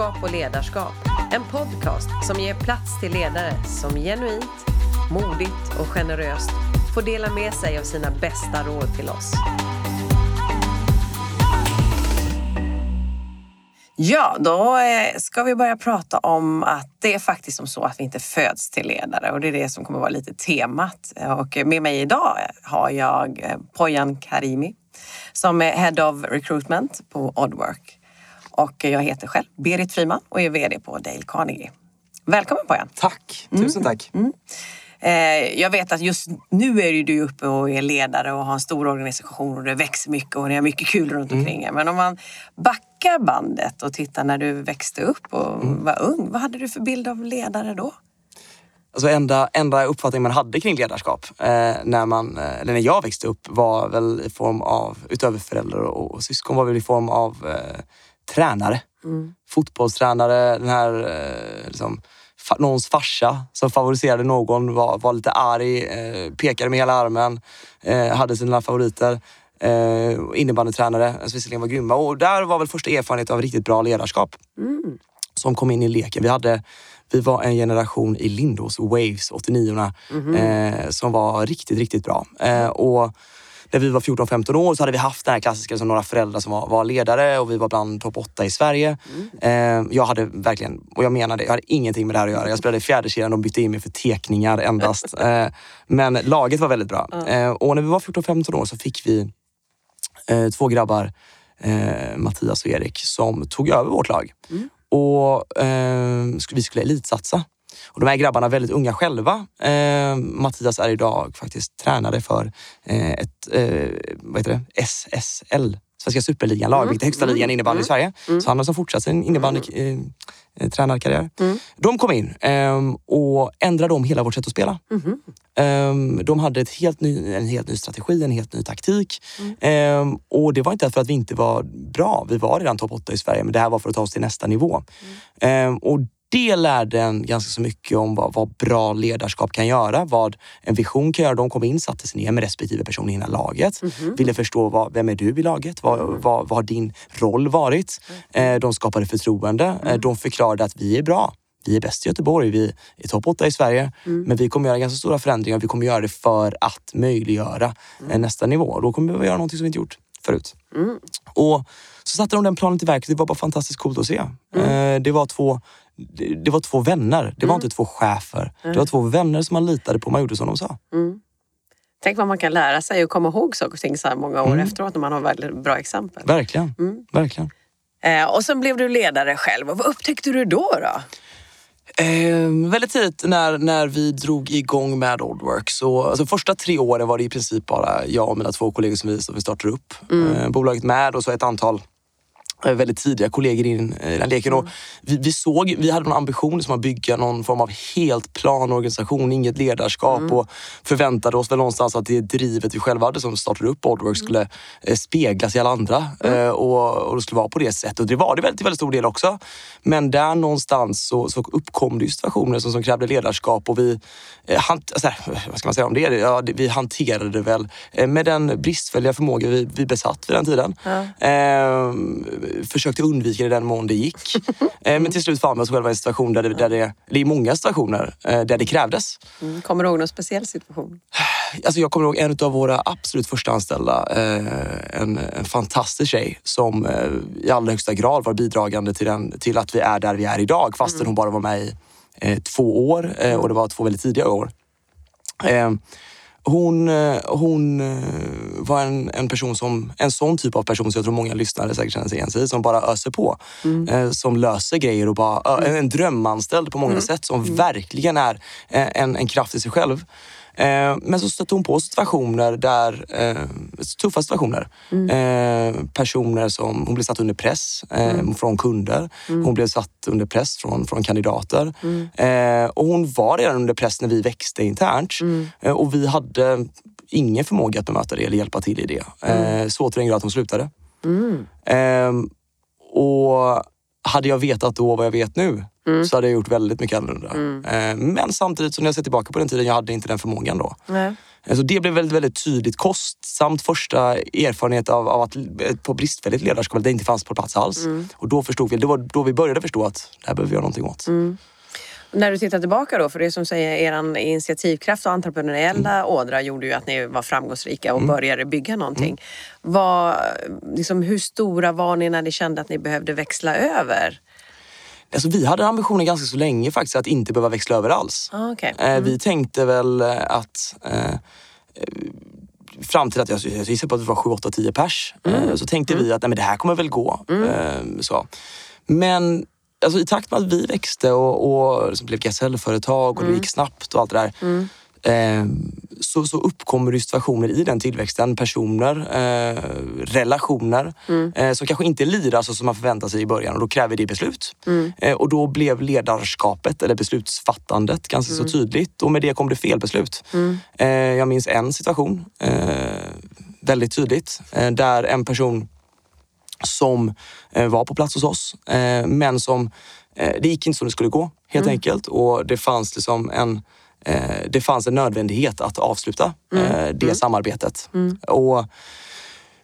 Ledarskap och ledarskap. En podcast som ger plats till ledare som genuint, modigt och generöst får dela med sig av sina bästa råd till oss. Ja, då eh, ska vi börja prata om att det är faktiskt som så att vi inte föds till ledare och det är det som kommer vara lite temat. Och med mig idag har jag eh, Poyan Karimi som är Head of Recruitment på Oddwork. Och jag heter själv Berit Friman och är VD på Dale Carnegie. Välkommen Poyan! Tack! Tusen tack! Mm. Eh, jag vet att just nu är du uppe och är ledare och har en stor organisation och det växer mycket och det är mycket kul runt omkring mm. Men om man backar bandet och tittar när du växte upp och mm. var ung. Vad hade du för bild av ledare då? Alltså enda, enda uppfattning man hade kring ledarskap eh, när, man, eh, eller när jag växte upp var väl i form av, utöver föräldrar och, och syskon, var väl i form av eh, tränare. Mm. Fotbollstränare, den här eh, liksom, någons farsa som favoriserade någon, var, var lite arg, eh, pekade med hela armen, eh, hade sina favoriter. Eh, innebandytränare, som visserligen var grymma. Och där var väl första erfarenhet av riktigt bra ledarskap. Mm. Som kom in i leken. Vi, hade, vi var en generation i Lindås Waves, 89 mm. eh, som var riktigt, riktigt bra. Eh, och när vi var 14-15 år så hade vi haft den här klassiska som några föräldrar som var, var ledare och vi var bland topp 8 i Sverige. Mm. Eh, jag hade verkligen, och jag menar det, jag hade ingenting med det här att göra. Jag spelade fjärdekedjan och bytte in mig för tekningar endast. eh, men laget var väldigt bra. Eh, och när vi var 14-15 år så fick vi eh, två grabbar, eh, Mattias och Erik, som tog över vårt lag. Mm. Och eh, vi skulle elitsatsa. Och de här grabbarna är väldigt unga själva. Eh, Mattias är idag faktiskt tränare för eh, ett eh, vad heter det? SSL, Svenska superligan-lag, mm. vilket är högsta ligan mm. innebandy mm. i Sverige. Mm. Så han har som fortsatt sin innebandy mm. eh, tränarkarriär. Mm. De kom in eh, och ändrade om hela vårt sätt att spela. Mm. Eh, de hade ett helt ny, en helt ny strategi, en helt ny taktik. Mm. och det var inte för att vi inte var bra. Vi var redan topp 8 i Sverige, men det här var för att ta oss till nästa nivå. och det lärde en ganska så mycket om vad, vad, bra ledarskap kan göra, vad en vision kan göra. De kom in, satte sig ner med respektive person i hela laget, mm -hmm. ville förstå vad, vem är du i laget? Vad, mm. vad, vad har din roll varit? Mm. Eh, de skapade förtroende. Eh, mm. de förklarade att vi är bra. Vi är bäst i Göteborg, vi är topp 8 i Sverige. Mm. Men vi kommer göra ganska stora förändringar. Vi kommer göra det för att möjliggöra mm. nästa nivå. Då kommer vi göra något som vi inte gjort förut. Och så satte de den planen till verket. Det var bara fantastiskt coolt att se. Eh, det var två det, var två vänner. Det var mm. inte två chefer. Mm. Det var två vänner som man litade på. Man gjorde som de sa. Mm. Tänk vad man kan lära sig och komma ihåg saker och ting så här många år mm. efteråt när man har väldigt bra exempel. Verkligen. Mm. Verkligen. Eh, och sen blev du ledare själv. vad upptäckte du då? då? Eh, väldigt tidigt när, när vi drog igång med Oldwork. Så, alltså första tre åren var det i princip bara jag och mina två kollegor som vi, som vi startade upp mm. eh, bolaget med och så ett antal väldigt tidiga kollegor i den, i den leken. Och vi, vi, såg, vi hade någon ambition som att bygga någon form av helt plan organisation, inget ledarskap mm. och förväntade oss väl någonstans att det drivet vi själva hade som startade upp Oddwork mm. skulle eh, speglas i alla andra mm. eh, och, och det skulle vara på det sättet. Och det var det väldigt, till väldigt stor del också. Men där någonstans så, så uppkom det situationer som, som krävde ledarskap och vi, eh, hant, alltså, vad ska man säga om det? Ja, det vi hanterade det väl eh, med den bristfälliga förmåga vi, vi besatt vid den tiden. Mm försökte undvika det den mån det gick. Eh, men till slut fann vi oss själva i en situation där det, där det, eller i många situationer, eh, där det krävdes. Mm. Kommer du ihåg någon speciell situation? Alltså jag kommer ihåg en av våra absolut första anställda, eh, en, en fantastisk tjej som i allra högsta grad var bidragande till, den, till att vi är där vi är idag fastän mm. hon bara var med i två år och det var två väldigt tidiga år. Hon, eh, hon eh, var en, en person som, en sån typ av person som jag tror många lyssnare säkert känner sig igen sig som bara öser på. Mm. Eh, som löser grejer och bara, mm. en drömanställd på många mm. sätt som mm. verkligen är en, en kraft i sig själv. Eh, men så stötte hon på situationer där, eh, tuffa situationer. Mm. Eh, personer som, hon blev satt under press mm. från kunder. Mm. Hon blev satt under press från, från kandidater. Mm. och hon var redan under press när vi växte internt. Mm. och vi hade ingen förmåga att bemöta det eller hjälpa till i det. Mm. så till den grad att hon slutade. och hade jag vetat då vad jag vet nu mm. så hade jag gjort väldigt mycket annorlunda. Mm. Eh, men samtidigt, så när jag ser tillbaka på den tiden, jag hade inte den förmågan då. Nej. Alltså det blev väldigt, väldigt tydligt. Kostsamt första erfarenhet av, av att på bristfälligt ledarskap, det inte fanns på plats alls. Mm. Och då förstod vi, det var då vi började förstå att det här behöver vi göra någonting åt. Mm. När du tittar tillbaka då, för det som säger er initiativkraft och entreprenöriella mm. ådra gjorde ju att ni var framgångsrika och mm. började bygga någonting. Mm. Vad, liksom, hur stora var ni när ni kände att ni behövde växla över? Alltså, vi hade ambitionen ganska så länge faktiskt att inte behöva växla över alls. Ah, okay. Eh, mm. Vi tänkte väl eh, att eh, fram till att jag, jag gissar på att det var 7, 8, 10 pers. Mm. Så tänkte vi att nej, men det här kommer väl gå. Mm. Så. Men alltså, i takt med att vi växte och, och liksom blev gasellföretag och mm. det gick snabbt och allt det där. Mm. Eh, så, så uppkommer det situationer i den tillväxten, personer, eh, relationer mm. eh, som kanske inte lirar så som man förväntar sig i början och då kräver det beslut. Mm. Eh, och då blev ledarskapet eller beslutsfattandet ganska så mm. tydligt och med det kom det felbeslut. Mm. Eh, jag minns en situation eh, väldigt tydligt där en person som eh, var på plats hos oss. Eh, men som, eh, det gick inte som det skulle gå helt mm. enkelt och det fanns liksom en det fanns en nödvändighet att avsluta mm. det mm. samarbetet. Mm. Och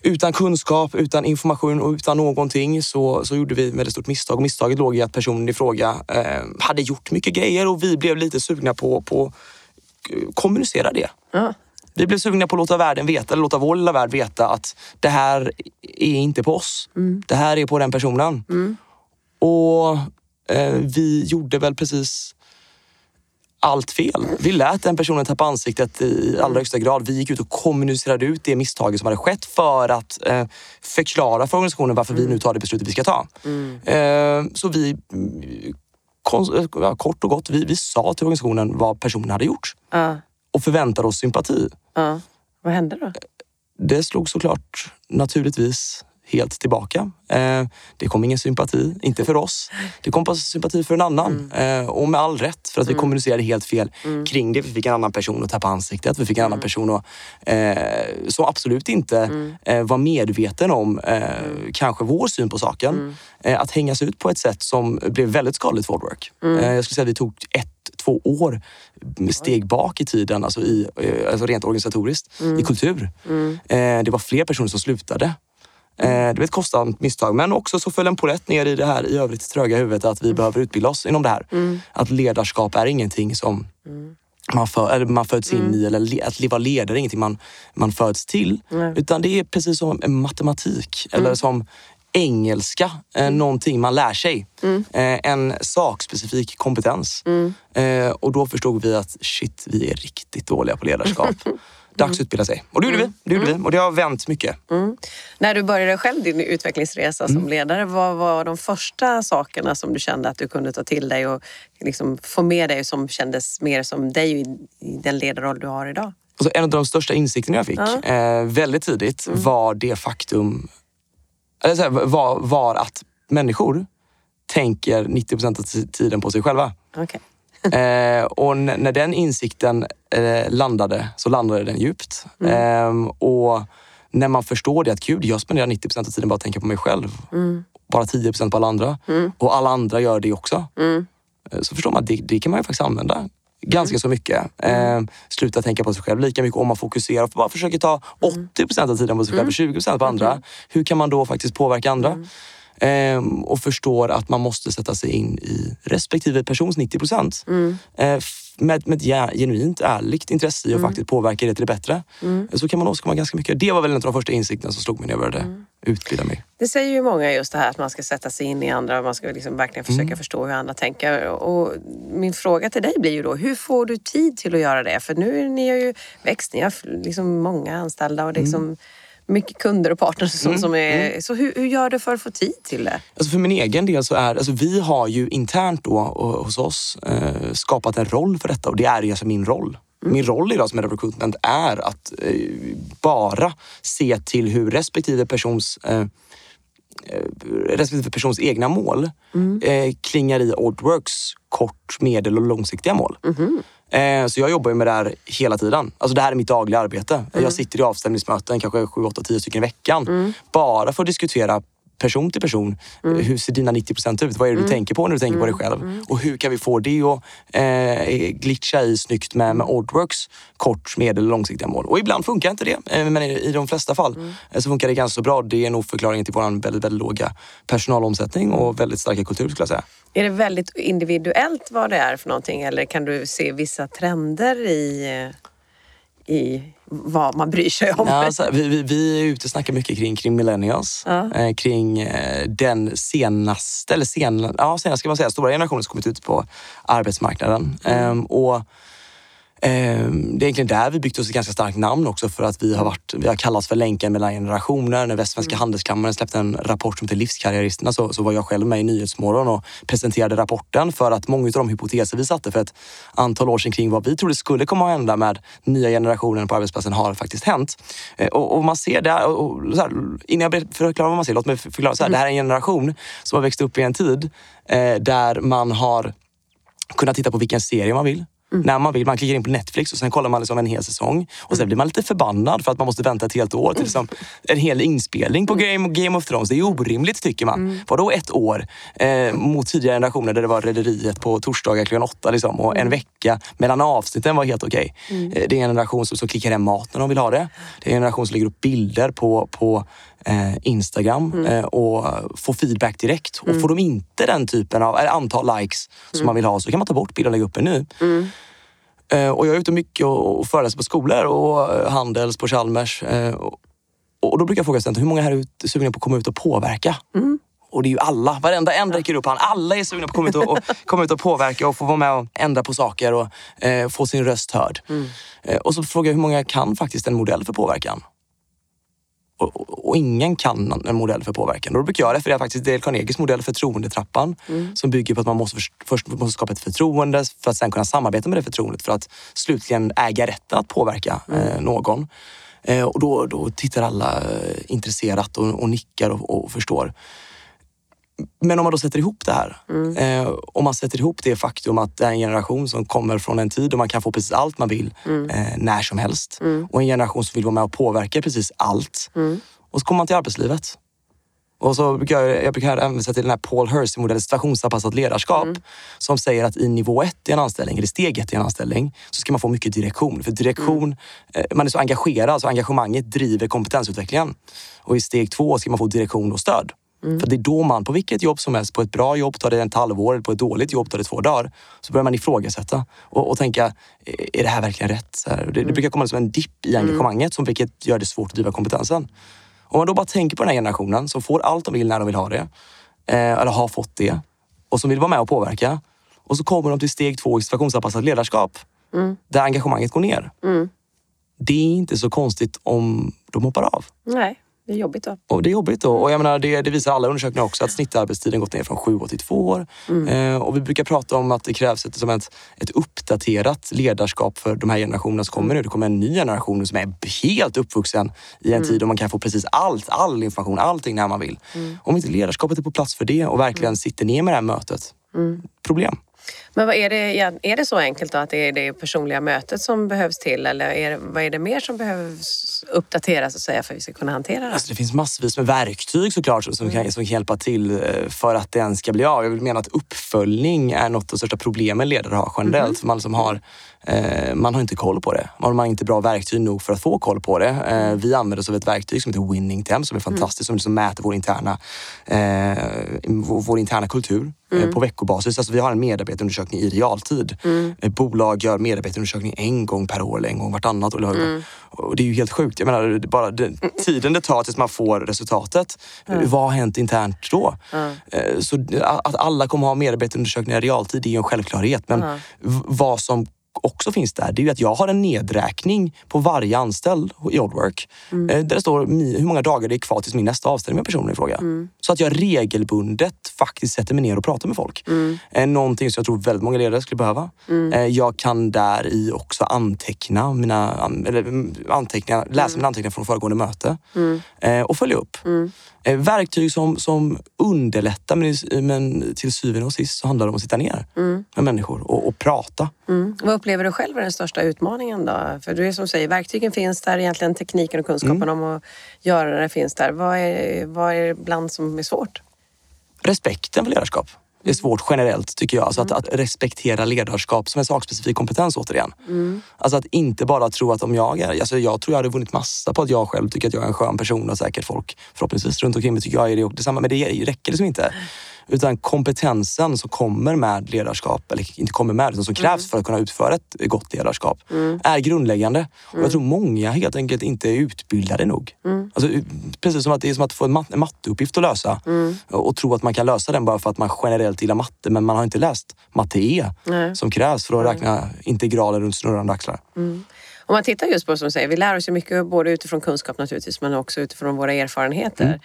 utan kunskap, utan information och utan någonting så, så gjorde vi ett väldigt stort misstag. Misstaget låg i att personen i fråga hade gjort mycket grejer och vi blev lite sugna på att kommunicera det. Ja. Vi blev sugna på att låta världen veta, eller låta vår lilla värld veta att det här är inte på oss. Mm. Det här är på den personen. Mm. Och eh, vi gjorde väl precis allt fel. Vi lät den personen tappa ansiktet i allra högsta grad. Vi gick ut och kommunicerade ut det misstaget som hade skett för att eh, förklara för organisationen varför mm. vi nu tar det beslutet vi ska ta. Mm. Eh, så vi, kort och gott, vi, vi sa till organisationen vad personen hade gjort. Uh. Och förväntade oss sympati. Ja. Vad hände då? Det slog såklart naturligtvis helt tillbaka. Eh, det kom ingen sympati, inte för oss. Det kom sympati för en annan. Mm. Eh, och med all rätt, för att vi mm. kommunicerade helt fel mm. kring det. Vi fick en annan person att tappa ansiktet. Vi fick en annan mm. person att, eh, som absolut inte mm. eh, var medveten om mm. kanske vår syn på saken. Att hängas ut på ett sätt som blev väldigt skadligt för work. jag skulle säga att vi tog ett två år steg bak i tiden, alltså, i, alltså rent organisatoriskt, i kultur. det var fler personer som slutade Eh, det var ett kostsamt misstag men också så föll en polett ner i det här i övrigt tröga huvudet att vi mm. behöver utbilda oss inom det här. Mm. Att ledarskap är ingenting som mm. man, för, eller man föds in i eller att vara ledare är ingenting man, man föds till. Utan det är precis som matematik eller mm. som engelska, eh, mm. någonting man lär sig. Mm. Eh, en sakspecifik kompetens. Mm. Eh, och då förstod vi att shit, vi är riktigt dåliga på ledarskap. Dags att utbilda sig. Och det gjorde vi. Det gjorde vi. Och det har vänt mycket. Mm. När du började själv din utvecklingsresa som mm. ledare, vad var de första sakerna som du kände att du kunde ta till dig och liksom få med dig som kändes mer som dig i, i den ledarroll du har idag? Alltså en av de största insikterna jag fick ja. eh, väldigt tidigt mm. var det faktum, eller så här, var, var att människor tänker 90 procent av tiden på sig själva. Okay. Eh, och när den insikten eh, landade så landade den djupt. Mm. Eh, och när man förstår det att gud, jag spenderar 90 procent av tiden bara att tänka på mig själv. Mm. Bara 10 procent på alla andra. Mm. Och alla andra gör det också. Mm. Eh, så förstår man att det, det, kan man ju faktiskt använda ganska mm. så mycket. Eh, sluta tänka på sig själv lika mycket om man fokuserar och bara försöker ta 80 procent av tiden på sig själv och 20 procent på andra. Hur kan man då faktiskt påverka andra? Ehm, och förstår att man måste sätta sig in i respektive persons 90 procent. Mm. Med, med ett genuint ärligt intresse i att mm. faktiskt påverka det till det bättre. Mm. Så kan man åstadkomma ganska mycket. Det var väl en av de första insikterna som slog mig när jag började mm. utbilda mig. Det säger ju många just det här att man ska sätta sig in i andra och man ska liksom verkligen försöka mm. förstå hur andra tänker. Och min fråga till dig blir ju då, hur får du tid till att göra det? För nu ni har ju växt, ni har liksom många anställda och liksom mycket kunder och partners mm. som är... Mm. Så hur, hur, gör du för att få tid till det? Alltså för min egen del så är alltså vi har ju internt då hos oss eh, skapat en roll för detta och det är ju alltså min roll. Mm. Min roll idag som head of recruitment är att eh, bara se till hur respektive persons eh respektive persons egna mål mm. eh, klingar i Oddworks kort, medel och långsiktiga mål. Mm. Eh, så jag jobbar med det här hela tiden. Alltså det här är mitt dagliga arbete. Mm. Jag sitter i avstämningsmöten, kanske 7, 8, 10 stycken i veckan. Mm. Bara för att diskutera person till person. Hur ser dina 90 procent ut? Vad är det du tänker på när du tänker på dig själv? Och hur kan vi få det att eh, glitcha i snyggt med, med Oddworks kort, medel och långsiktiga mål? Och ibland funkar inte det, eh, men i, i de flesta fall eh, så funkar det ganska bra. Det är nog förklaringen till vår väldigt, väldigt låga personalomsättning och väldigt starka kultur skulle jag säga. Är det väldigt individuellt vad det är för någonting eller kan du se vissa trender i, eh, i vad man bryr sig om? Ja, alltså, vi, vi, vi är ute och snackar mycket kring, kring millennials. Ja. Eh, kring eh, den senaste, eller sen, ja, senaste ska man säga, stora generationen som kommit ut på arbetsmarknaden. Ehm, och Ehm, Det är egentligen där vi byggt oss ett ganska starkt namn också för att vi har, varit, vi har kallats för länken mellan generationer. När Västsvenska handelskammaren släppte en rapport som heter Livskarriäristerna så, så var jag själv med i Nyhetsmorgon och presenterade rapporten för att många av de hypoteser vi satte för ett antal år sedan kring vad vi trodde skulle komma att hända med nya generationen på arbetsplatsen har faktiskt hänt. Eh, Och, och man ser där, och, här, innan jag förklarar vad man ser, låt mig förklara. Så här, Det här är en generation som har växt upp i en tid eh, där man har kunna titta på vilken serie man vill. När man vill. Man klickar in på Netflix och sen kollar man liksom en hel säsong. Och sen blir man lite förbannad för att man måste vänta ett helt år till liksom en hel inspelning på Game, Game of Thrones. Det är orimligt tycker man. Vadå ett år? Eh, mot tidigare generationer där det var Rederiet på torsdagar klockan åtta liksom, och en vecka mellan avsnitten var helt okej. Eh, det är en generation som, som klickar hem mat när de vill ha det. Det är en generation som lägger upp bilder på, på Instagram eh, och får feedback direkt. Och får de inte den typen av antal likes som man vill ha så kan man ta bort bilden och lägga upp en ny. Eh, och jag är ute mycket och, föreläser på skolor och eh, Handels på Chalmers. Eh, och, då brukar jag fråga studenter, hur många här är sugna på att komma ut och påverka? Och det är ju alla, varenda en räcker upp hand. Alla är sugna på att komma ut och, och, komma ut och påverka och få vara med och ändra på saker och eh, få sin röst hörd. Eh, och så frågar jag hur många kan faktiskt en modell för påverkan? Och, och, ingen kan en modell för påverkan. Och då brukar jag referera faktiskt till Carnegies modell förtroendetrappan som bygger på att man måste först, först måste skapa ett förtroende för att sen kunna samarbeta med det förtroendet för att slutligen äga rätten att påverka eh, någon. Eh, och då, då tittar alla eh, intresserat och, och nickar och, och förstår. Men om man då sätter ihop det här. Eh, om man sätter ihop det faktum att det är en generation som kommer från en tid då man kan få precis allt man vill eh, när som helst. Och en generation som vill vara med och påverka precis allt. Och så kommer man till arbetslivet. Och så brukar jag, jag brukar hänvisa till den här Paul Hersey-modellen, situationsanpassat ledarskap, som säger att i nivå ett i en anställning, eller steg ett i en anställning, så ska man få mycket direktion. För direktion, eh, man är så engagerad, så engagemanget driver kompetensutvecklingen. Och i steg två ska man få direktion och stöd. För det är då man, på vilket jobb som helst, på ett bra jobb tar det ett halvår, eller på ett dåligt jobb tar det två dagar. Så börjar man ifrågasätta och, och tänka, är det här verkligen rätt? Så det, det brukar komma som en dipp i engagemanget, som vilket gör det svårt att driva kompetensen. Om man då bara tänker på den här generationen som får allt de vill när de vill ha det, eh, eller har fått det, och som vill vara med och påverka. Och så kommer de till steg två i situationsanpassat ledarskap, där engagemanget går ner. Det är inte så konstigt om de hoppar av. Nej, det är jobbigt då. Och det är jobbigt då. Och jag menar, det, det visar alla undersökningar också att snittarbetstiden gått ner från sju år till två år. Eh, och vi brukar prata om att det krävs ett, som ett, ett uppdaterat ledarskap för de här generationerna som kommer nu. Det kommer en ny generation som är helt uppvuxen i en tid då man kan få precis allt, all information, allting när man vill. Om inte ledarskapet är på plats för det och verkligen sitter ner med det här mötet, problem. Men vad är, det, är det så enkelt då att det är det personliga mötet som behövs till eller är det, vad är det mer som behövs uppdateras att säga för att vi ska kunna hantera det? Alltså det finns massvis med verktyg såklart som, som, kan, som kan hjälpa till eh, för att den ska bli av. Jag vill mena att uppföljning är något av de största problemen ledare har generellt. För man, som har, man har inte koll på det. Man har inte bra verktyg nog för att få koll på det. Eh, vi använder oss av ett verktyg som heter Winning Temp som är fantastiskt, som liksom mäter vår interna, eh, vår, vår interna kultur eh, på veckobasis. Alltså vi har en medarbetarundersökning i realtid. Eh, Bolag gör medarbetarundersökning en gång per år eller en gång vartannat eller- Och det är ju helt sjukt. Jag menar, det bara den, tiden det tar tills man får resultatet. Vad har hänt internt då? Eh, Så att alla kommer ha medarbetarundersökningar i realtid är ju en självklarhet. Men vad som också finns där, det är ju att jag har en nedräkning på varje anställd i Oldwork. eh, Där det står hur många dagar det är kvar tills min nästa avställning med personen i fråga. Så att jag regelbundet faktiskt sätter mig ner och pratar med folk. Eh, Någonting som jag tror väldigt många ledare skulle behöva. Eh, Jag kan där i också anteckna mina, eller mm, anteckningar, läsa mina anteckningar från föregående möte. Eh, Och följa upp. Eh, verktyg som, som underlättar men, men till syvende och sist så handlar det om att sitta ner mm. med människor och, och prata. Mm. Vad upplever du själv är den största utmaningen då? För du är som säger, verktygen finns där, egentligen tekniken och kunskapen mm. om att göra det finns där. Vad är, vad är ibland som är svårt? Respekten för ledarskap. Det är svårt generellt tycker jag. Alltså att, att respektera ledarskap som en sakspecifik kompetens återigen. Mm. Alltså att inte bara tro att om jag är... Alltså jag tror jag hade vunnit massa på att jag själv tycker att jag är en skön person och säkert folk förhoppningsvis runt omkring mig tycker jag är det detsamma. Men det räcker liksom inte. Utan kompetensen som kommer med ledarskap, eller inte kommer med, utan som krävs mm. för att kunna utföra ett gott ledarskap, mm. är grundläggande. Mm. Och jag mm. tror många helt enkelt inte är utbildade nog. Mm. Alltså, precis som att det är som att få en, mat en matteuppgift att lösa mm. och tro att man kan lösa den bara för att man generellt gillar matte, men man har inte läst matte E som krävs för att räkna integraler runt snurrande axlar. Om man tittar just på som du säger, vi lär oss ju mycket både utifrån kunskap naturligtvis men också utifrån våra erfarenheter.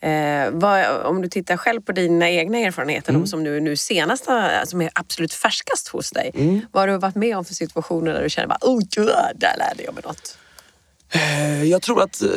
Eh, vad, om du tittar själv på dina egna erfarenheter, mm. de som nu, nu senast som är absolut färskast hos dig. Mm. Vad har du varit med om för situationer där du känner att oh, där lärde jag mig något? Eh, jag tror att eh,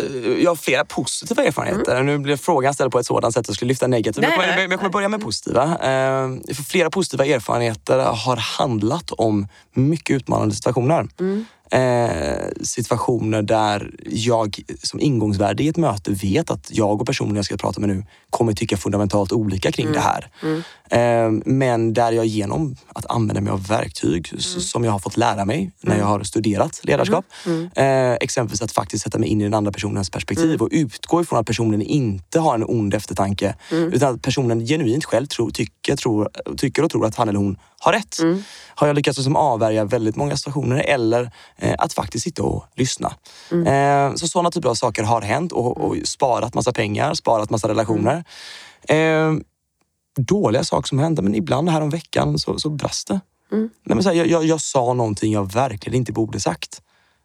jag har flera positiva erfarenheter. Mm. Nu blev frågan ställd på ett sådant sätt att jag skulle lyfta negativa. Men jag, kommer, jag kommer börja med positiva. Eh, för flera positiva erfarenheter har handlat om mycket utmanande situationer. Mm eh, situationer där jag som ingångsvärde i ett möte vet att jag och personen jag ska prata med nu kommer tycka fundamentalt olika kring mm. det här. Mm. Eh, men där jag genom att använda mig av verktyg mm. som jag har fått lära mig när jag mm. har studerat ledarskap. Mm. Mm. Eh, exempelvis att faktiskt sätta mig in i den andra personens perspektiv och utgå ifrån att personen inte har en ond eftertanke utan att personen genuint själv tror, tycker, tror, tycker och tror att han eller hon har rätt. Har jag lyckats liksom avvärja väldigt många situationer eller att faktiskt sitta och lyssna. Mm. Eh, så sådana typer av saker har hänt och, och sparat massa pengar, sparat massa relationer. Mm. Eh, dåliga saker som hände, men ibland här om veckan så, så brast det. Mm. Nej, men så här, jag, jag, jag, sa någonting jag verkligen inte borde sagt.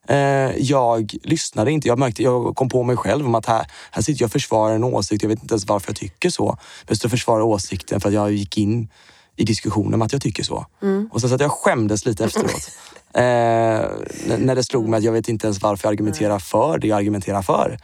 Eh, jag lyssnade inte. Jag, märkte, jag kom på mig själv om att här, här sitter jag och försvarar en åsikt. Jag vet inte ens varför jag tycker så. Jag står och försvarar åsikten för att jag gick in i diskussionen med att jag tycker så. Mm. Och så att jag skämdes lite efteråt. eh, när det slog mig att jag vet inte ens varför jag argumenterar för det jag argumenterar för.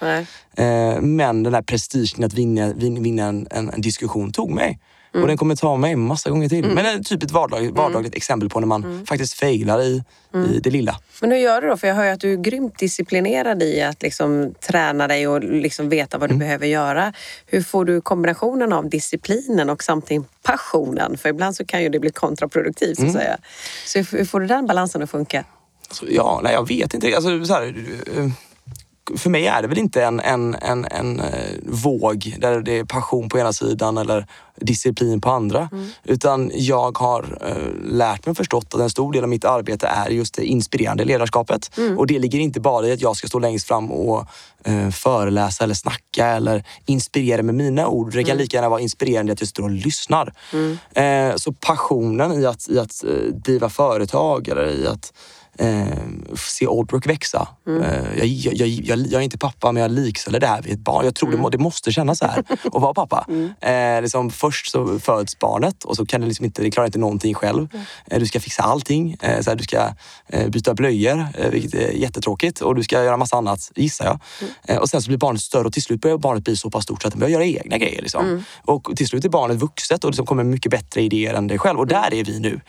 Eh, men den här prestigen att vinna, vinna en, en, en diskussion tog mig. Mm. Och den kommer ta mig massa gånger till. Mm. Men det är typ ett vardagligt, mm. vardagligt exempel på när man mm. faktiskt failar i, i mm. det lilla. Men hur gör du då? För jag hör ju att du är grymt disciplinerad i att liksom träna dig och liksom veta vad du behöver göra. Hur får du kombinationen av disciplinen och samtidigt passionen? För ibland så kan ju det bli kontraproduktivt så att säga. Så hur får du den balansen att funka? Alltså, ja, nej jag vet inte. Alltså, så här, uh, för mig är det väl inte en, en, en, en eh, våg där det är passion på ena sidan eller disciplin på andra. Mm. Utan jag har eh, lärt mig och förstått att en stor del av mitt arbete är just det inspirerande ledarskapet. Mm. Och det ligger inte bara i att jag ska stå längst fram och eh, föreläsa eller snacka eller inspirera med mina ord. Det kan mm. lika gärna vara inspirerande att jag står och lyssnar. Mm. Eh, så passionen i att, i att eh, driva företag eller i att eh, se Oldbrook växa. Mm. Eh, jag, jag, jag, jag, är inte pappa men jag likställer det här vid ett barn. Jag tror mm. det, det måste kännas så här att vara pappa. Mm. Eh, liksom, först så föds barnet och så kan det liksom inte, det klarar inte någonting själv. Mm. Eh, du ska fixa allting. Eh, så här, du ska byta blöjor, vilket är jättetråkigt. Och du ska göra massa annat, gissar jag. Mm. och sen så blir barnet större och till slut börjar barnet bli så pass stort så att det börjar göra egna grejer. Liksom. Mm. Och till slut är barnet vuxet och liksom kommer mycket bättre idéer än dig själv. Och där är vi nu.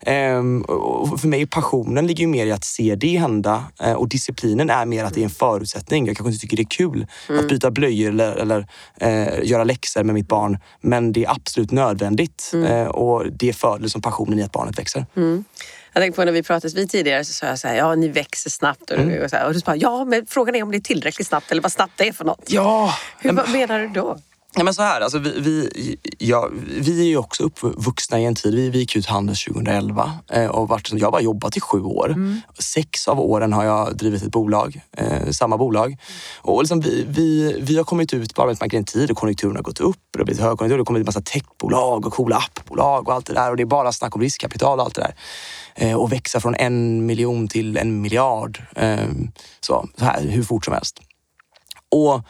Ehm, och för mig, passionen ligger ju mer i att se det hända eh, och disciplinen är mer att det är en förutsättning. Jag kanske inte tycker det är kul mm. att byta blöjor eller, eller eh, göra läxor med mitt barn. Men det är absolut nödvändigt mm. eh, och det för liksom passionen i att barnet växer. Mm. Jag tänkte på när vi pratades vid tidigare så sa jag så här, ja ni växer snabbt. Och, mm. och, så här, och du sa, ja men frågan är om det är tillräckligt snabbt eller vad snabbt det är för något. Ja. Hur, vad menar du då? Ja, men så här, alltså vi, vi, ja, vi är ju också uppvuxna i en tid, vi, vi gick ut Handels 2011 eh, och varit, jag har bara jobbat i sju år. Mm. Sex av åren har jag drivit ett bolag, eh, samma bolag. Och liksom vi, vi, vi har kommit ut på arbetsmarknaden en tid och konjunkturen har gått upp. Det har blivit högkonjunktur, det har kommit en massa techbolag och coola appbolag och allt det där. Och det är bara snack om riskkapital och allt det där. Eh, och växa från en miljon till en miljard. Eh, så, så här, hur fort som helst. Och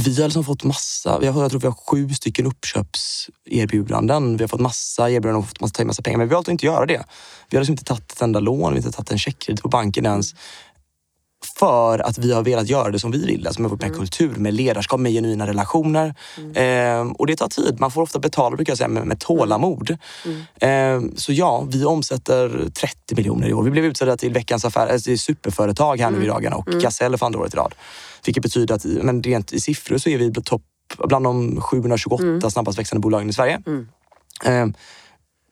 vi har liksom fått massa, vi har, jag tror vi har sju stycken uppköpserbjudanden. Vi har fått massa erbjudanden och fått massa, massa pengar, men vi har valt att inte göra det. Vi har liksom inte tagit ett enda lån, vi har inte tagit en checkkredit på banken ens för att vi har velat göra det som vi vill. Alltså med, med kultur, med ledarskap, med genuina relationer. Eh, och det tar tid. Man får ofta betala brukar jag säga, med, med tålamod. Eh, så ja, vi omsätter 30 miljoner i år. Vi blev utsedda till veckans affär, alltså till superföretag här nu i dagarna och Gasell för andra året i rad. Vilket betyder att men rent i siffror så är vi topp bland de 728 snabbast växande bolagen i Sverige. Eh,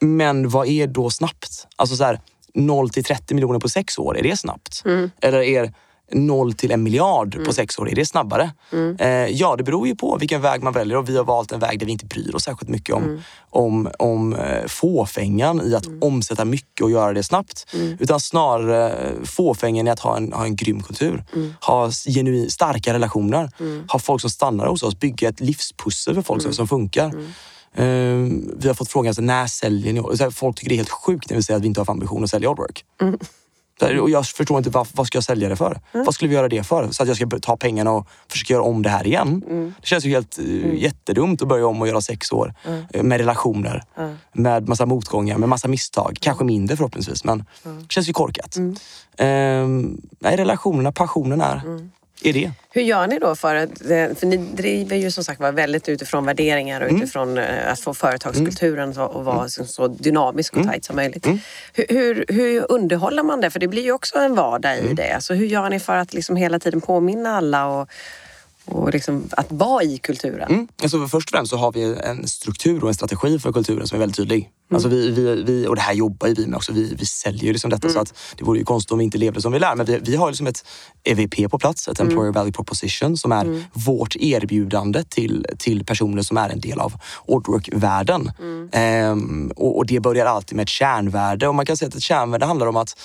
men vad är då snabbt? Alltså så här, 0 till 30 miljoner på sex år, är det snabbt? Eller är 0 till en miljard på sex år, är det snabbare? Eh, ja, det beror ju på vilken väg man väljer och vi har valt en väg där vi inte bryr oss särskilt mycket om, om, om eh, fåfängan i att omsätta mycket och göra det snabbt. Utan snarare fåfängan i att ha en, ha en grym kultur. Ha genuin, starka relationer. Ha folk som stannar hos oss. Bygga ett livspussel för folk som, som funkar. Eh, vi har fått frågan, alltså, när säljer ni? Så här, Folk tycker det är helt sjukt när vi säger att vi inte har för ambition att sälja Oddwork. Så här, Och jag förstår inte vad, vad ska jag sälja det för? Vad skulle vi göra det för? Så att jag ska ta pengarna och försöka göra om det här igen? Det känns ju helt uh, jättedumt att börja om och göra sex år eh, med relationer. Med massa motgångar, med massa misstag. Kanske mindre förhoppningsvis, men det känns ju korkat. Ehm, nej, relationerna, passionen är, det. Hur gör ni då för att, eh, för ni driver ju som sagt var väldigt utifrån värderingar och utifrån eh, att få företagskulturen så- att vara så, så dynamisk och tajt som möjligt. Hur, hur, hur underhåller man det? För det blir ju också en vardag i det. Så hur gör ni för att liksom hela tiden påminna alla och, och liksom att vara i kulturen? Mm. Alltså först och främst så har vi en struktur och en strategi för kulturen som är väldigt tydlig. Alltså vi, vi, vi, och det här jobbar ju vi med också. Vi, vi säljer ju liksom detta så att det vore ju konstigt om vi inte levde som vi lär. Men vi, vi har liksom ett EVP på plats, ett Employer Value Proposition som är vårt erbjudande till, till personer som är en del av Oddwork-världen. Ehm, och, och det börjar alltid med ett kärnvärde och man kan säga att ett kärnvärde handlar om att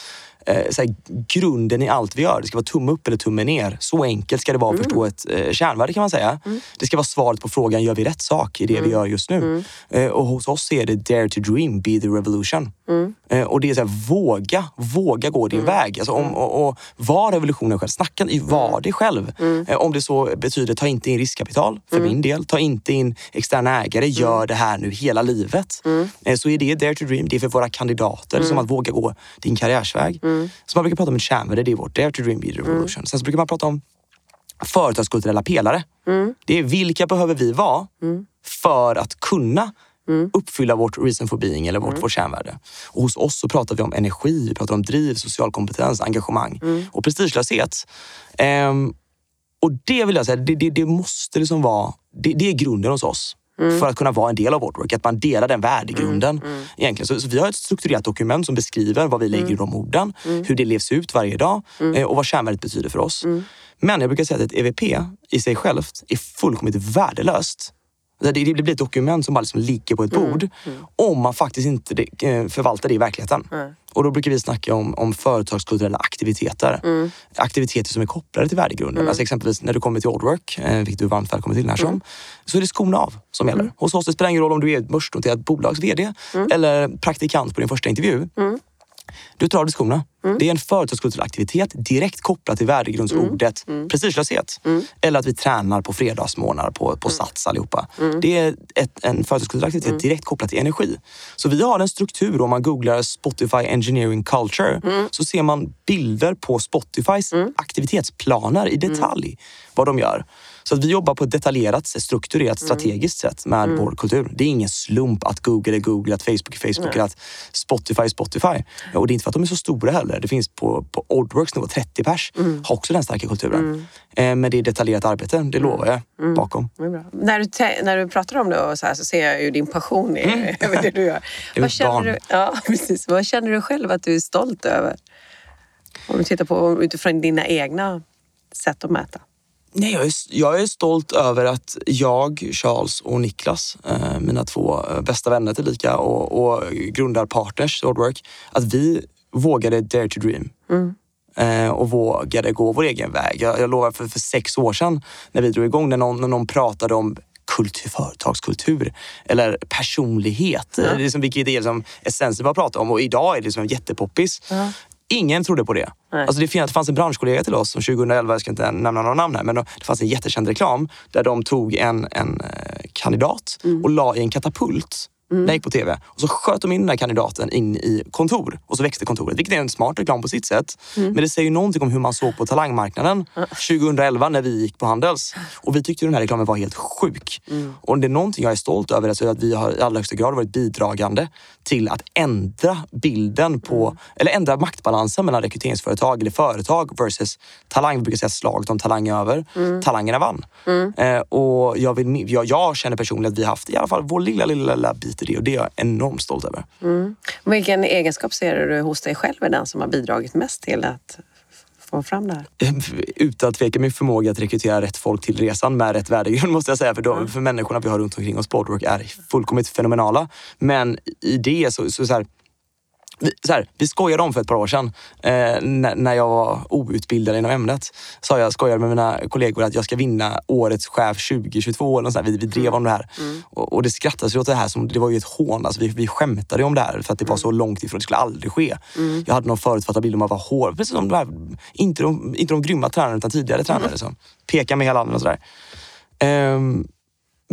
eh, så här, grunden i allt vi gör. Det ska vara tumme upp eller tumme ner. Så enkelt ska det vara att förstå ett eh, kärnvärde kan man säga. Det ska vara svaret på frågan, gör vi rätt sak i det vi gör just nu? Eh, och hos oss är det dare to dream, be the revolution. Eh, och det är så här, våga, våga gå din väg. Alltså, om, och, och var revolutionen själv. Snacka, var det själv. Eh, om det så betyder, ta inte in riskkapital för min del. Ta inte in externa ägare. Gör det här nu hela livet. Eh, så är det dare to dream. Det är för våra kandidater som att våga gå din karriärsväg. Så man brukar prata om ett kärnvärde, det är vårt dare to dream, be the revolution. Sen så brukar man prata om företagskulturella pelare. Det är vilka behöver vi vara för att kunna uppfylla vårt reason for being eller vårt, vårt kärnvärde. Och hos oss så pratar vi om energi, vi pratar om driv, social kompetens, engagemang och prestigelöshet. Ehm, och det vill jag säga, det, det, det måste liksom vara, det, det är grunden hos oss. För att kunna vara en del av vårt work, att man delar den värdegrunden. Egentligen. Så, så vi har ett strukturerat dokument som beskriver vad vi lägger i de orden, hur det levs ut varje dag eh, och vad kärnvärdet betyder för oss. Men jag brukar säga att ett EVP i sig självt är fullkomligt värdelöst. Det, blir ett dokument som bara liksom ligger på ett bord om man faktiskt inte eh, förvaltar det i verkligheten. Och då brukar vi snacka om, om företagskulturella aktiviteter. Aktiviteter som är kopplade till värdegrunden. Alltså exempelvis när du kommer till Oddwork, eh, vilket du är varmt välkommen till här som, så är det skorna av som gäller. Hos oss det spelar ingen roll om du är ett börsnoterat bolags VD eller praktikant på din första intervju. Du tar av dig skorna. Det är en företagskulturell aktivitet direkt kopplat till värdegrundsordet prestigelöshet. Eller att vi tränar på fredagsmorgnar på, på Sats allihopa. Det är ett, en företagskulturell aktivitet direkt kopplat till energi. Så vi har en struktur, om man googlar Spotify Engineering Culture så ser man bilder på Spotifys aktivitetsplaner i detalj vad de gör. Så att vi jobbar på ett detaljerat, strukturerat, strategiskt sätt med vår kultur. Det är ingen slump att Google är Google, att Facebook är Facebook att Spotify är Spotify. Och det är inte för att de är så stora heller. Det finns på, på Oddworks nivå, 30 pers, har också den starka kulturen. Eh, men det är detaljerat arbete, det lovar jag, bakom. Det är bra. När, du när du pratar om det så, här, så ser jag ju din passion i, över det du gör. är Vad känner, du, ja, precis. Vad känner du själv att du är stolt över? Om du tittar på utifrån dina egna sätt att mäta. Nej, jag, är, jag är stolt över att jag, Charles och Niklas, eh, mina två eh, bästa vänner tillika och, och grundarpartners i Oddwork, att vi vågade dare to dream. Eh, och vågade gå vår egen väg. Jag, jag lovar för, för sex år sedan när vi drog igång, när någon, när någon pratade om kultur, företagskultur eller personlighet, ja. liksom, vilket är liksom essensen vad pratar om och idag är det liksom jättepoppis. Ingen trodde på det. Alltså det fanns en branschkollega till oss som 2011, jag ska inte nämna några namn här, men det fanns en jättekänd reklam där de tog en, en eh, kandidat och la i en katapult när jag gick på TV. Och så sköt de in den här kandidaten in i kontor och så växte kontoret. Vilket är en smart reklam på sitt sätt. Men det säger ju någonting om hur man såg på talangmarknaden 2011 när vi gick på Handels. Och vi tyckte den här reklamen var helt sjuk. Och det är någonting jag är stolt över, så att vi har i allra högsta grad varit bidragande till att ändra bilden på, eller ändra maktbalansen mellan rekryteringsföretag eller företag versus talang. Vi brukar säga slaget om talang över. Talangerna vann. Eh, och jag, vill, jag, jag känner personligen att vi har haft i alla fall vår lilla, lilla, lilla bit i det och det är jag enormt stolt över. Vilken egenskap ser du hos dig själv är den som har bidragit mest till att få fram det här? utan tveka min förmåga att rekrytera rätt folk till resan med rätt värdegrund måste jag säga. För, de, för människorna vi har runt omkring oss på Boardwork är fullkomligt fenomenala. Men i det så, så, så här, vi, så här, vi skojade om för ett par år sedan eh, när, jag var outbildad inom ämnet. Så jag skojade med mina kollegor att jag ska vinna årets chef 2022. Eller så här. Vi, vi drev om det här. Och, och det skrattades ju åt det här som det var ju ett hån. Alltså, vi, vi skämtade om det här för att det var så långt ifrån. Det skulle aldrig ske. Jag hade någon förutfattad bild om att vara hård. Precis som de här, inte, de, inte de grymma tränarna utan tidigare tränare som pekar med hela handen och sådär. Mm,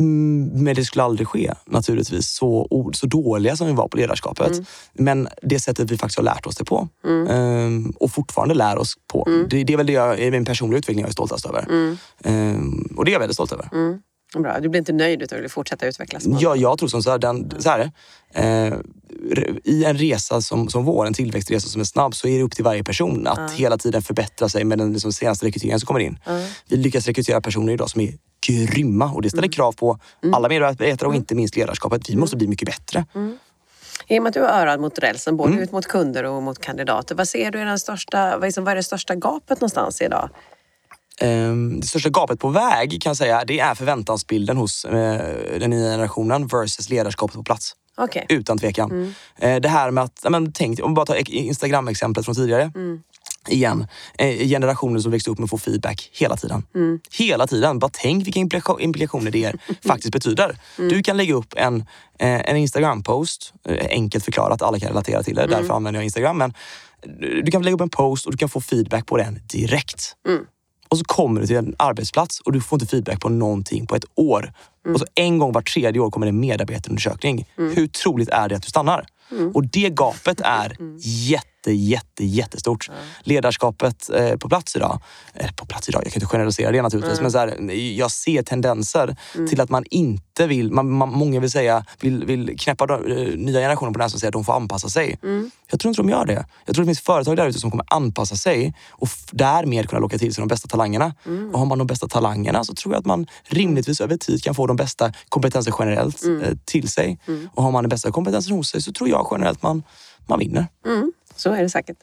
Men det skulle aldrig ske naturligtvis, så, så dåliga som vi var på ledarskapet. Men det sättet vi faktiskt har lärt oss det på ehm, och fortfarande lär oss på. Det, det är väl det jag, min personliga utveckling jag är stoltast över. Ehm, och det är jag väldigt stolt över. Bra. Du blir inte nöjd utan vill fortsätta utvecklas? Jag, jag tror som så här, den, så här eh, i en resa som, som vår, en tillväxtresa som är snabb, så är det upp till varje person att hela tiden förbättra sig med den liksom, senaste rekryteringen som kommer in. Vi lyckas rekrytera personer idag som är grymma och det ställer krav på alla medarbetare och inte minst ledarskapet. Vi måste bli mycket bättre. I och med att du är örat mot rälsen, både Mm. ut mot kunder och mot kandidater. Vad ser du är den största, vad är det största gapet någonstans idag? Ehm, det största gapet på väg kan jag säga, det är förväntansbilden hos eh, den nya generationen versus ledarskapet på plats. Okej. Utan tvekan. Eh, Det här med att, men, tänk, om vi bara tar Instagram-exemplet från tidigare. Igen, eh, generationer som växte upp med att få feedback hela tiden. Hela tiden. Bara tänk vilka implika- implikationer det faktiskt betyder. Du kan lägga upp en, en Instagram-post, enkelt förklarat, alla kan relatera till det, därför använder jag Instagram. Men du kan lägga upp en post och du kan få feedback på den direkt. Och så kommer du till en arbetsplats och du får inte feedback på någonting på ett år. Och så en gång var tredje år kommer en medarbetarundersökning. Hur troligt är det att du stannar? Och det gapet är jätte, jätte, jättestort. Ledarskapet eh, på plats idag, eh, på plats idag, jag kan inte generalisera det naturligtvis, men så här, jag ser tendenser till att man inte vill, man, man, många vill säga, vill, vill knäppa de, eh, nya generationer på näsan och säga att de får anpassa sig. Jag tror inte de gör det. Jag tror det finns företag där ute som kommer anpassa sig och därmed kunna locka till sig de bästa talangerna. Och har man de bästa talangerna så tror jag att man rimligtvis över tid kan få de bästa kompetenser generellt eh, till sig. Och har man den bästa kompetensen hos sig så tror jag generellt man, man vinner. Så är det säkert.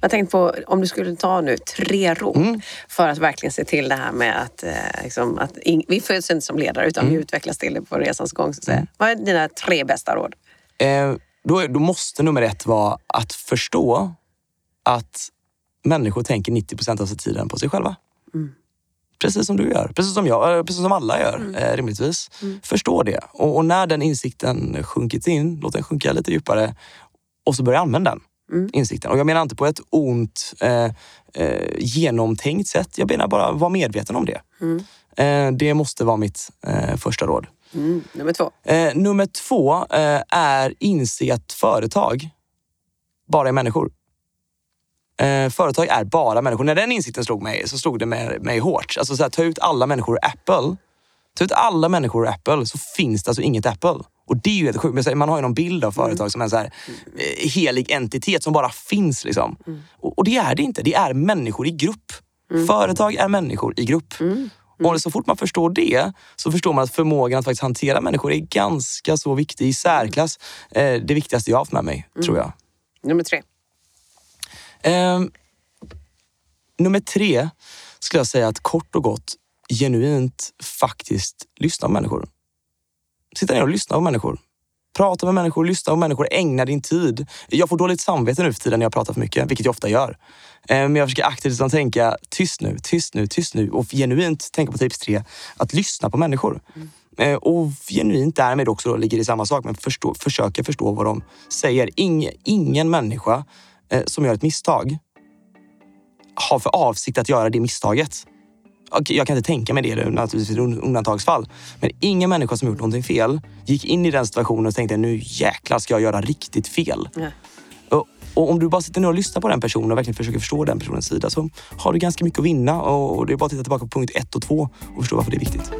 Jag tänkte på om du skulle ta nu tre råd Mm. för att verkligen se till det här med att, eh, liksom, att ing- vi föds inte som ledare utan Mm. vi utvecklas till det på resans gång. Så att säga. Vad är dina tre bästa råd? Eh, då, då måste nummer ett vara att förstå att människor tänker 90 procent av sin tiden på sig själva. Precis som du gör, precis som jag, eh, precis som alla gör eh, rimligtvis. Förstå det. Och, och när den insikten sjunkit in, låt den sjunka lite djupare och så börja använda den insikten. Och jag menar inte på ett ont, eh, eh, genomtänkt sätt. Jag menar bara vara medveten om det. Eh, det måste vara mitt eh, första råd. Mm. Nummer två. Eh, nummer två är inse att företag bara är människor. Eh, företag är bara människor. När den insikten slog mig så slog det mig, mig hårt. Alltså så här, ta ut alla människor ur Apple. Ta ut alla människor ur Apple så finns det alltså inget Apple. Och det är ju helt sjukt. Man har ju någon bild av företag som en så här, eh, helig entitet som bara finns. Liksom. Och, och det är det inte. Det är människor i grupp. Företag är människor i grupp. Och så fort man förstår det så förstår man att förmågan att faktiskt hantera människor är ganska så viktig. I särklass eh, det viktigaste jag har haft med mig, tror jag. Nummer tre. Ehm, nummer tre skulle jag säga att kort och gott genuint faktiskt lyssna på människor. Sitta ner och lyssna på människor. Prata med människor, lyssna på människor, ägna din tid. Jag får dåligt samvete nu för tiden när jag pratar för mycket, vilket jag ofta gör. Eh, Men jag försöker aktivt tänka tyst nu, tyst nu, tyst nu och genuint tänka på tips tre, att lyssna på människor. Eh, Och genuint därmed också ligger i samma sak, men förstå, försöka förstå vad de säger. Ing, ingen människa eh, som gör ett misstag har för avsikt att göra det misstaget. Jag kan inte tänka mig det, naturligtvis i undantagsfall. Men ingen människa som gjort någonting fel gick in i den situationen och tänkte nu jäklar ska jag göra riktigt fel. Ja. Och, om du bara sitter ner och lyssnar på den personen och verkligen försöker förstå den personens sida så har du ganska mycket att vinna. Och, och det är bara att titta tillbaka på punkt ett och två och förstå varför det är viktigt.